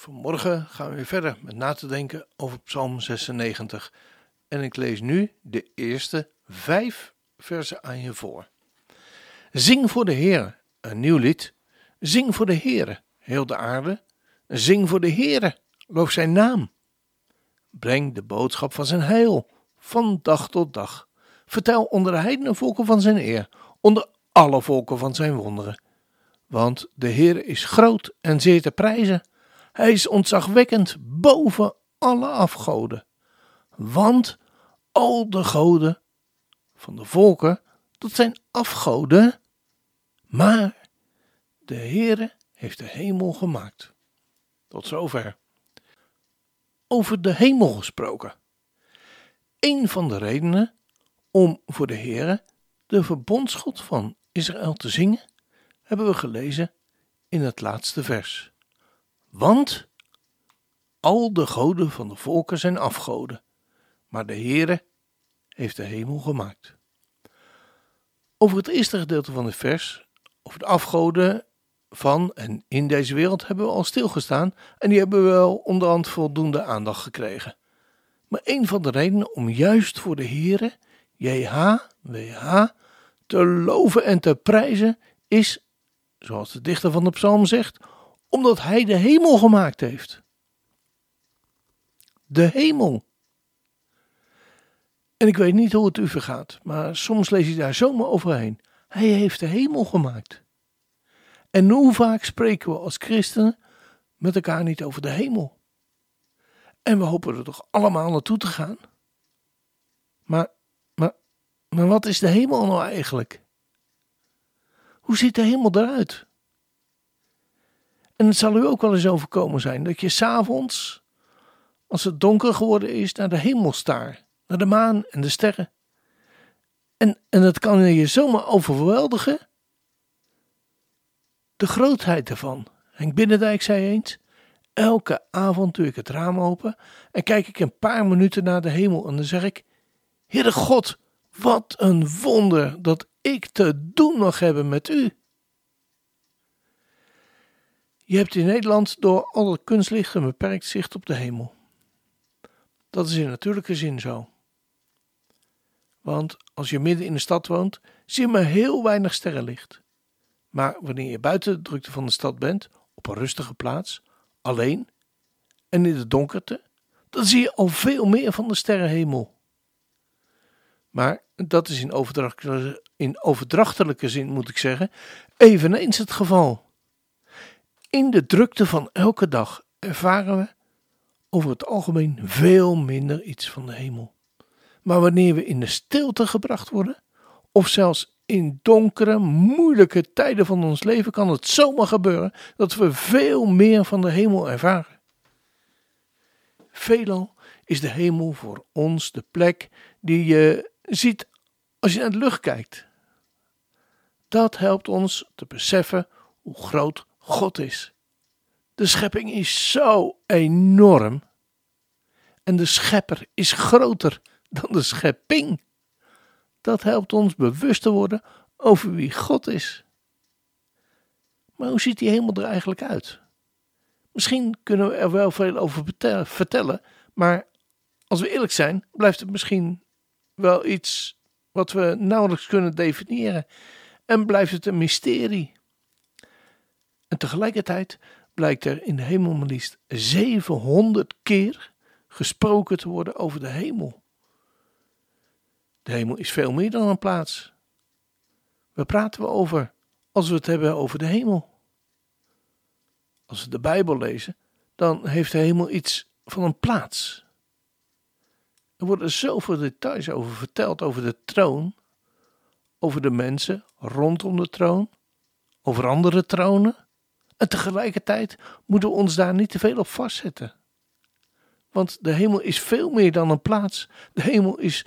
Vanmorgen gaan we weer verder met na te denken over Psalm 96. En ik lees nu de eerste vijf versen aan je voor. Zing voor de Heer, een nieuw lied. Zing voor de Heer, heel de aarde. Zing voor de Heer, loof zijn naam. Breng de boodschap van zijn heil, van dag tot dag. Vertel onder de heidenen volken van zijn eer, onder alle volken van zijn wonderen. Want de Heer is groot en zeer te prijzen. Hij is ontzagwekkend boven alle afgoden. Want al de goden van de volken, dat zijn afgoden. Maar de Heere heeft de hemel gemaakt. Tot zover. Over de hemel gesproken. Een van de redenen om voor de Heere, de verbondsgod van Israël, te zingen, hebben we gelezen in het laatste vers. Want al de goden van de volken zijn afgoden, maar de Heere heeft de hemel gemaakt. Over het eerste gedeelte van het vers, over de afgoden van en in deze wereld, hebben we al stilgestaan en die hebben wel onderhand voldoende aandacht gekregen. Maar een van de redenen om juist voor de Heere, JHWH, te loven en te prijzen is, zoals de dichter van de psalm zegt, omdat hij de hemel gemaakt heeft. De hemel. En ik weet niet hoe het u vergaat, maar soms lees je daar zomaar overheen. Hij heeft de hemel gemaakt. En hoe vaak spreken we als christenen met elkaar niet over de hemel? En we hopen er toch allemaal naartoe te gaan? Maar, maar, maar wat is de hemel nou eigenlijk? Hoe ziet de hemel eruit? En het zal u ook wel eens overkomen zijn dat je s'avonds, als het donker geworden is, naar de hemel staart, naar de maan en de sterren. En, en dat kan je zomaar overweldigen. De grootheid ervan. Henk Binnendijk zei eens: Elke avond doe ik het raam open en kijk ik een paar minuten naar de hemel en dan zeg ik: Heere God, wat een wonder dat ik te doen mag hebben met u. Je hebt in Nederland door alle kunstlicht een beperkt zicht op de hemel. Dat is in natuurlijke zin zo. Want als je midden in de stad woont, zie je maar heel weinig sterrenlicht. Maar wanneer je buiten de drukte van de stad bent, op een rustige plaats, alleen en in de donkerte, dan zie je al veel meer van de sterrenhemel. Maar dat is in overdrachtelijke, in overdrachtelijke zin, moet ik zeggen, eveneens het geval. In de drukte van elke dag ervaren we over het algemeen veel minder iets van de hemel. Maar wanneer we in de stilte gebracht worden, of zelfs in donkere, moeilijke tijden van ons leven, kan het zomaar gebeuren dat we veel meer van de hemel ervaren. Veelal is de hemel voor ons de plek die je ziet als je naar de lucht kijkt. Dat helpt ons te beseffen hoe groot God is. De schepping is zo enorm. En de schepper is groter dan de schepping. Dat helpt ons bewust te worden over wie God is. Maar hoe ziet die hemel er eigenlijk uit? Misschien kunnen we er wel veel over vertellen, maar als we eerlijk zijn, blijft het misschien wel iets wat we nauwelijks kunnen definiëren en blijft het een mysterie. En tegelijkertijd blijkt er in de hemel maar liefst 700 keer gesproken te worden over de hemel. De hemel is veel meer dan een plaats. Waar praten we over als we het hebben over de hemel? Als we de Bijbel lezen, dan heeft de hemel iets van een plaats. Er worden zoveel details over verteld over de troon, over de mensen rondom de troon, over andere tronen. En tegelijkertijd moeten we ons daar niet te veel op vastzetten. Want de hemel is veel meer dan een plaats. De hemel is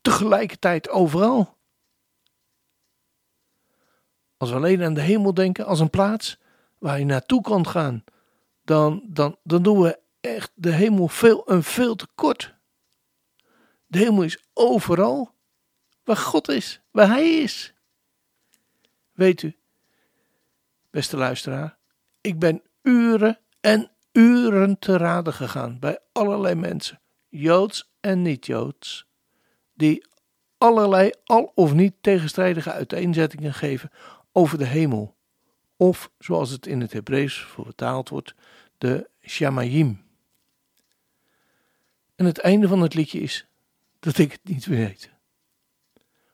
tegelijkertijd overal. Als we alleen aan de hemel denken als een plaats waar je naartoe kan gaan, dan, dan, dan doen we echt de hemel veel en veel te kort. De hemel is overal waar God is, waar Hij is. Weet u, beste luisteraar, ik ben uren en uren te raden gegaan bij allerlei mensen, joods en niet-joods, die allerlei al of niet tegenstrijdige uiteenzettingen geven over de hemel, of zoals het in het Hebreeuws vertaald wordt, de Shamayim. En het einde van het liedje is dat ik het niet weet.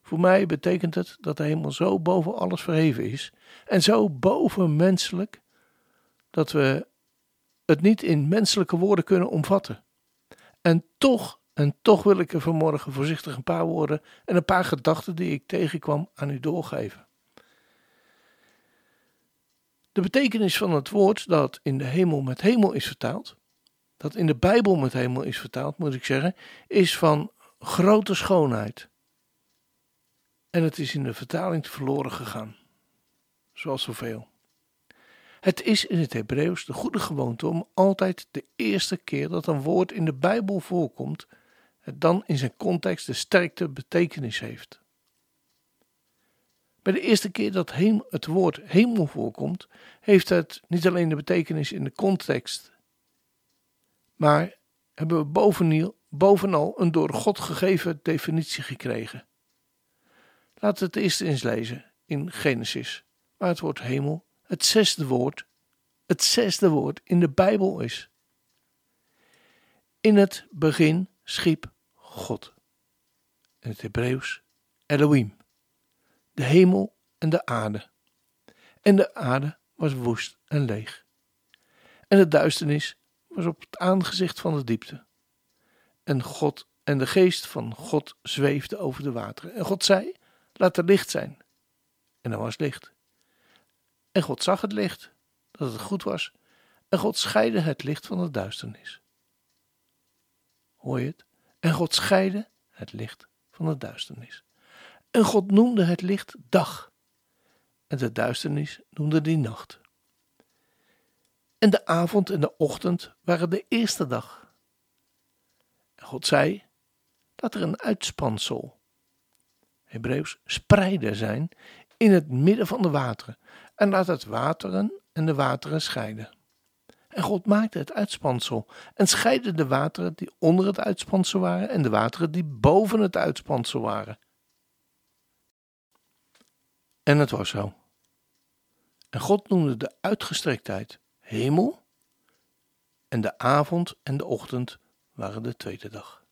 Voor mij betekent het dat de hemel zo boven alles verheven is en zo bovenmenselijk dat we het niet in menselijke woorden kunnen omvatten. En toch, en toch wil ik er vanmorgen voorzichtig een paar woorden en een paar gedachten die ik tegenkwam aan u doorgeven. De betekenis van het woord dat in de hemel met hemel is vertaald, dat in de Bijbel met hemel is vertaald, moet ik zeggen, is van grote schoonheid. En het is in de vertaling verloren gegaan, zoals zoveel. Het is in het Hebreeuws de goede gewoonte om altijd de eerste keer dat een woord in de Bijbel voorkomt, het dan in zijn context de sterkte betekenis heeft. Bij de eerste keer dat het woord hemel voorkomt, heeft het niet alleen de betekenis in de context, maar hebben we bovenal, een door God gegeven definitie gekregen. Laten we het eerst eens lezen in Genesis, waar het woord hemel het zesde woord, het zesde woord in de Bijbel is. In het begin schiep God. In het Hebreeuws Elohim de hemel en de aarde. En de aarde was woest en leeg. En de duisternis was op het aangezicht van de diepte. En God en de geest van God zweefde over de wateren. En God zei: Laat er licht zijn. En er was licht. En God zag het licht, dat het goed was. En God scheidde het licht van de duisternis. Hoor je het? En God scheidde het licht van de duisternis. En God noemde het licht dag. En de duisternis noemde die nacht. En de avond en de ochtend waren de eerste dag. En God zei: dat er een uitspansel, Hebreeuws spreiden zijn, in het midden van de wateren. En laat het wateren en de wateren scheiden. En God maakte het uitspansel en scheidde de wateren die onder het uitspansel waren en de wateren die boven het uitspansel waren. En het was zo. En God noemde de uitgestrektheid hemel, en de avond en de ochtend waren de tweede dag.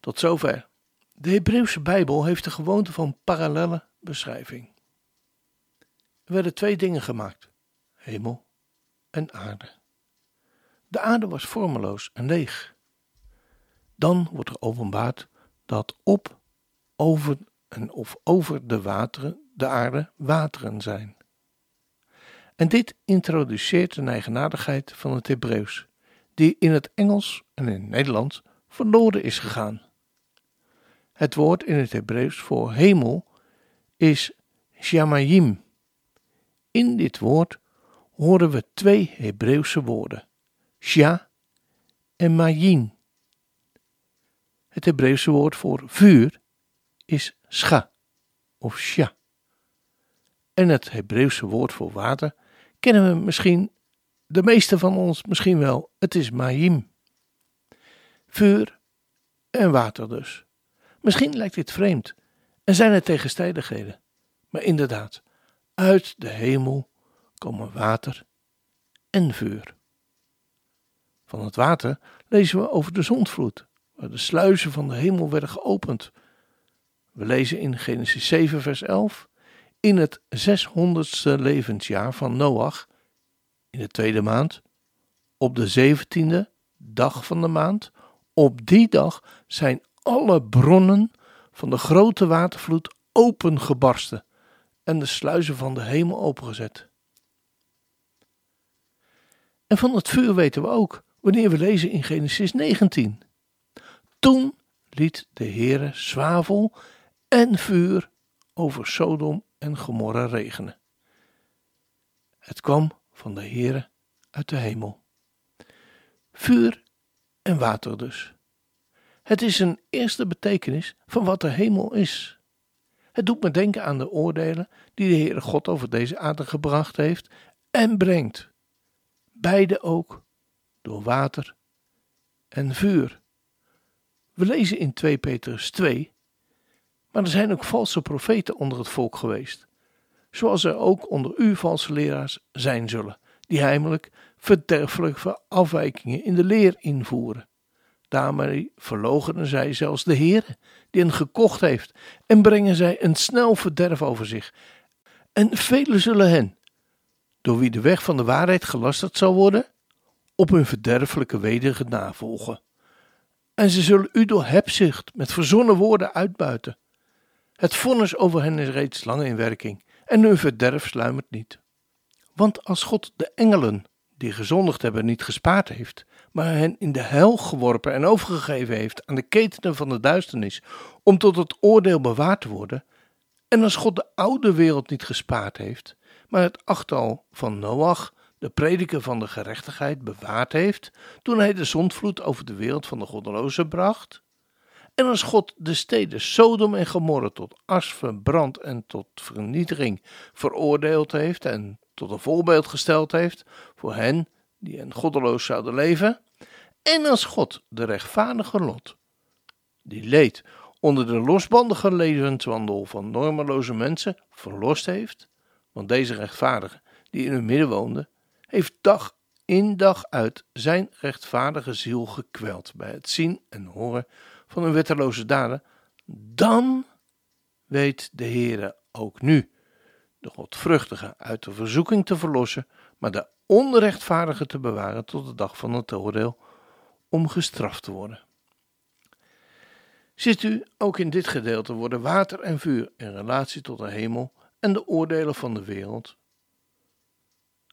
Tot zover. De Hebreeuwse Bijbel heeft de gewoonte van parallelle beschrijving. Er werden twee dingen gemaakt: hemel en aarde. De aarde was vormeloos en leeg. Dan wordt er openbaard dat op, over en of over de wateren, de aarde, wateren zijn. En dit introduceert de eigenaardigheid van het Hebreeuws, die in het Engels en in het Nederlands verloren is gegaan. Het woord in het Hebreeuws voor hemel is shamayim. In dit woord horen we twee Hebreeuwse woorden, sha en mayin. Het Hebreeuwse woord voor vuur is scha of sha. En het Hebreeuwse woord voor water kennen we misschien, de meeste van ons misschien wel, het is mayim. Vuur en water dus. Misschien lijkt dit vreemd en zijn er tegenstrijdigheden, maar inderdaad, uit de hemel komen water en vuur. Van het water lezen we over de zondvloed, waar de sluizen van de hemel werden geopend we lezen in Genesis 7, vers 11. In het 600ste levensjaar van Noach, in de tweede maand, op de zeventiende dag van de maand, op die dag zijn alle bronnen van de grote watervloed opengebarsten en de sluizen van de hemel opengezet. En van het vuur weten we ook, wanneer we lezen in Genesis 19. Toen liet de Heere zwavel en vuur over Sodom en Gomorra regenen. Het kwam van de Heere uit de hemel. Vuur en water dus. Het is een eerste betekenis van wat de hemel is. Het doet me denken aan de oordelen die de Heere God over deze aarde gebracht heeft en brengt. Beide ook door water en vuur. We lezen in 2 Petrus 2, maar er zijn ook valse profeten onder het volk geweest, zoals er ook onder u valse leraars zijn zullen, die heimelijk verderfelijke afwijkingen in de leer invoeren. Daarmee verlogenen zij zelfs de Heer, die hen gekocht heeft, en brengen zij een snel verderf over zich. En velen zullen hen, door wie de weg van de waarheid gelasterd zal worden, op hun verderfelijke wegen navolgen. En ze zullen u door hebzucht met verzonnen woorden uitbuiten. Het vonnis over hen is reeds lang in werking, en hun verderf sluimert niet. Want als God de engelen die gezondigd hebben niet gespaard heeft, maar hen in de hel geworpen en overgegeven heeft aan de ketenen van de duisternis, om tot het oordeel bewaard te worden, en als God de oude wereld niet gespaard heeft, maar het achtal van Noach, de prediker van de gerechtigheid, bewaard heeft, toen hij de zondvloed over de wereld van de goddelozen bracht, en als God de steden Sodom en Gomorra tot as verbrand en tot vernietiging veroordeeld heeft en tot een voorbeeld gesteld heeft voor hen die een goddeloos zouden leven, en als God de rechtvaardige Lot, die leed onder de losbandige levenswandel van normeloze mensen, verlost heeft, want deze rechtvaardige die in hun midden woonde, heeft dag in dag uit zijn rechtvaardige ziel gekweld bij het zien en horen van hun wetteloze daden, dan weet de Heere ook nu de godvruchtige uit de verzoeking te verlossen, maar de onrechtvaardige te bewaren tot de dag van het oordeel om gestraft te worden. Ziet u, ook in dit gedeelte worden water en vuur in relatie tot de hemel en de oordelen van de wereld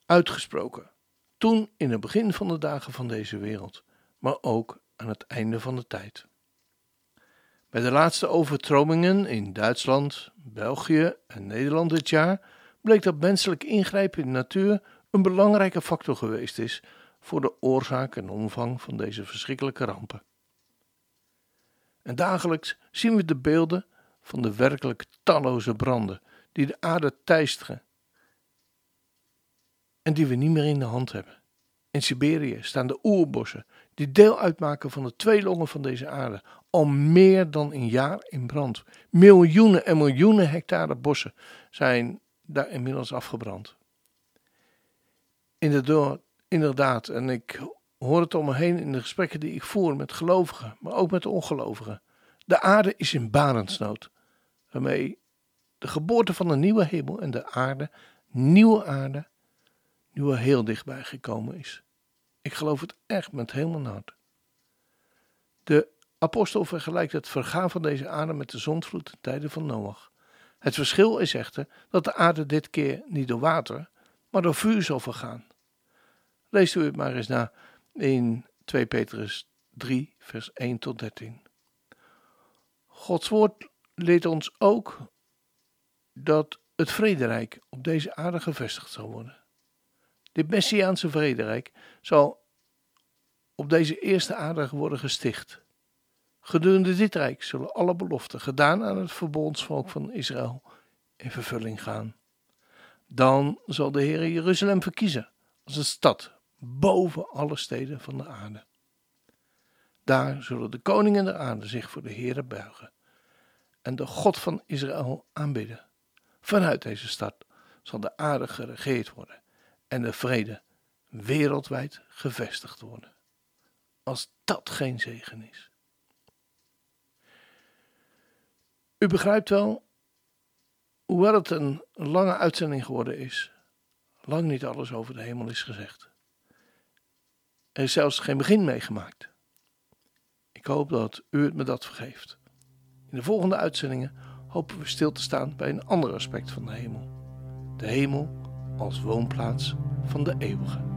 uitgesproken. Toen in het begin van de dagen van deze wereld, maar ook aan het einde van de tijd. Bij de laatste overstromingen in Duitsland, België en Nederland dit jaar bleek dat menselijk ingrijpen in de natuur een belangrijke factor geweest is voor de oorzaak en omvang van deze verschrikkelijke rampen. En dagelijks zien we de beelden van de werkelijk talloze branden die de aarde teisteren en die we niet meer in de hand hebben. In Siberië staan de oerbossen, die deel uitmaken van de twee longen van deze aarde, al meer dan een jaar in brand. Miljoenen en miljoenen hectare bossen zijn daar inmiddels afgebrand. Inderdaad, en ik hoor het om me heen in de gesprekken die ik voer met gelovigen, maar ook met de ongelovigen. De aarde is in barensnood, waarmee de geboorte van een nieuwe hemel en de aarde, nieuwe aarde, nu al heel dichtbij gekomen is. Ik geloof het echt met helemaal mijn hart. De apostel vergelijkt het vergaan van deze aarde met de zondvloed in tijden van Noach. Het verschil is echter dat de aarde dit keer niet door water, maar door vuur zal vergaan. Leest u het maar eens na in 2 Petrus 3, vers 1 tot 13. Gods woord leert ons ook dat het vrederijk op deze aarde gevestigd zal worden. Dit Messiaanse vrederijk zal op deze eerste aarde worden gesticht. Gedurende dit rijk zullen alle beloften gedaan aan het verbondsvolk van Israël in vervulling gaan. Dan zal de Heer Jeruzalem verkiezen als een stad boven alle steden van de aarde. Daar zullen de koningen der aarde zich voor de Heere buigen en de God van Israël aanbidden. Vanuit deze stad zal de aarde geregeerd worden en de vrede wereldwijd gevestigd worden. Als dat geen zegen is. U begrijpt wel, hoewel het een lange uitzending geworden is, lang niet alles over de hemel is gezegd. Er is zelfs geen begin meegemaakt. Ik hoop dat u het me dat vergeeft. In de volgende uitzendingen hopen we stil te staan bij een ander aspect van de hemel. De hemel als woonplaats van de eeuwige.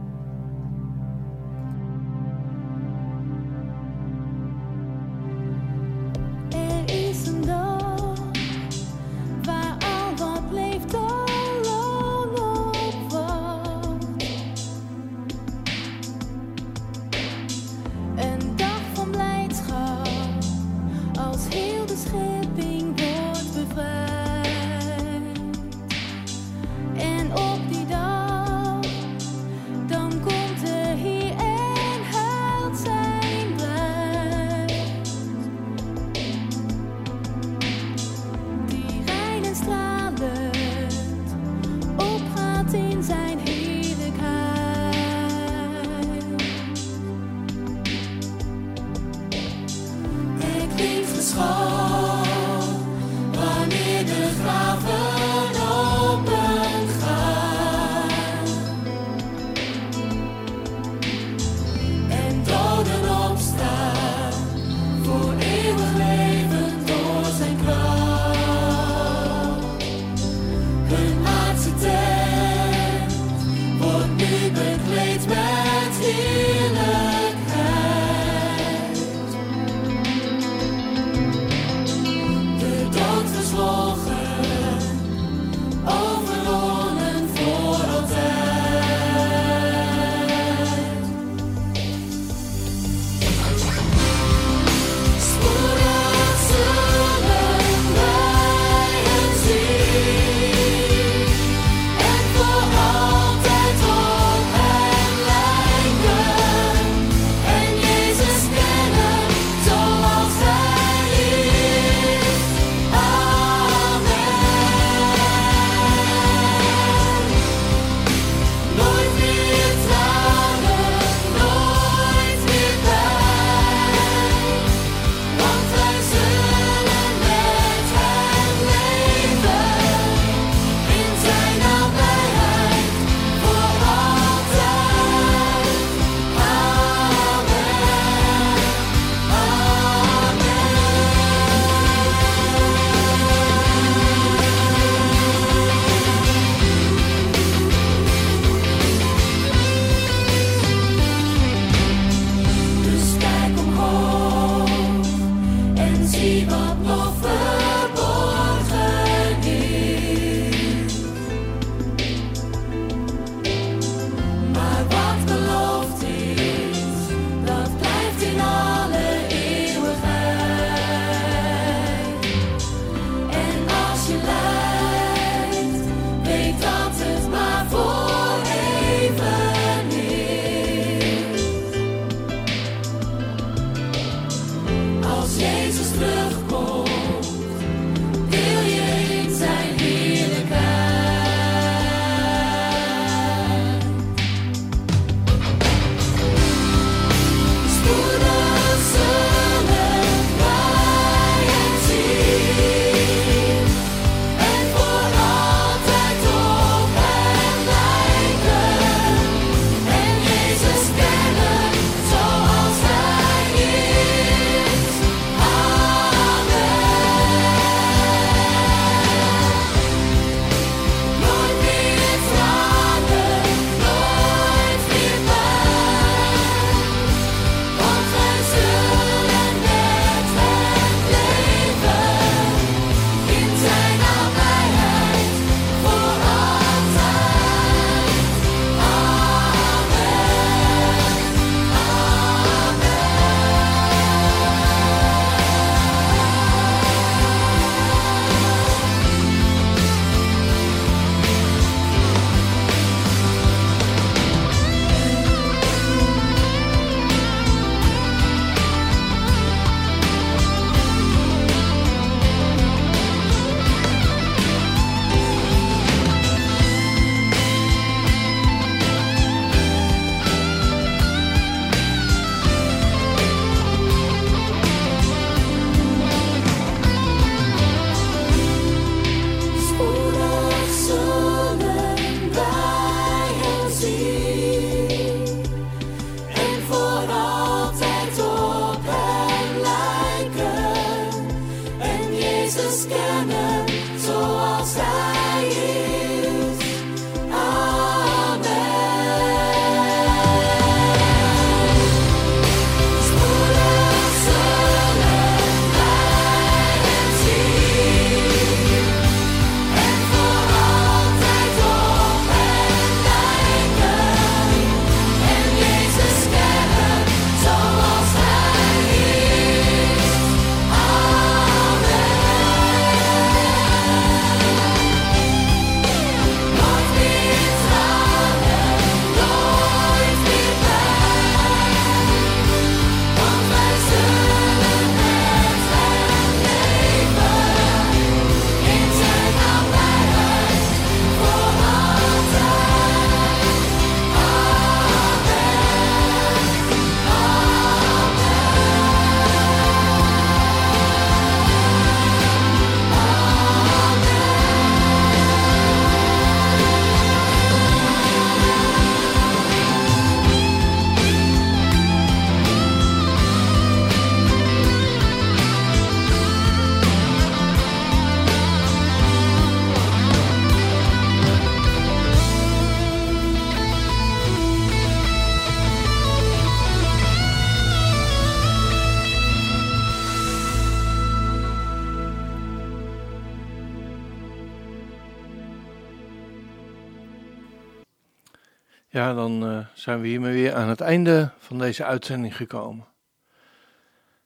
Ja, dan uh, zijn we hiermee weer aan het einde van deze uitzending gekomen.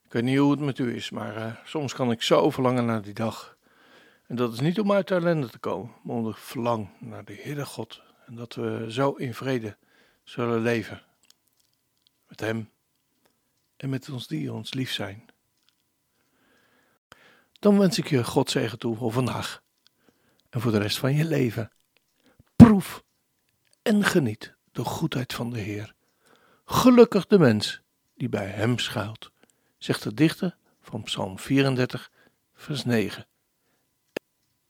Ik weet niet hoe het met u is, maar uh, soms kan ik zo verlangen naar die dag. En dat is niet om uit de ellende te komen, maar om verlang naar de Heere God. En dat we zo in vrede zullen leven. Met Hem en met ons die ons lief zijn. Dan wens ik je God zegen toe voor vandaag en voor de rest van je leven. Proef en geniet de goedheid van de Heer. Gelukkig de mens die bij Hem schuilt, zegt de dichter van Psalm 34, vers 9.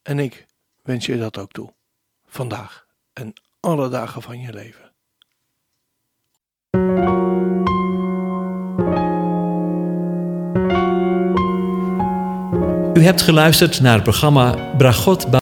En ik wens je dat ook toe, vandaag en alle dagen van je leven. U hebt geluisterd naar het programma Bragot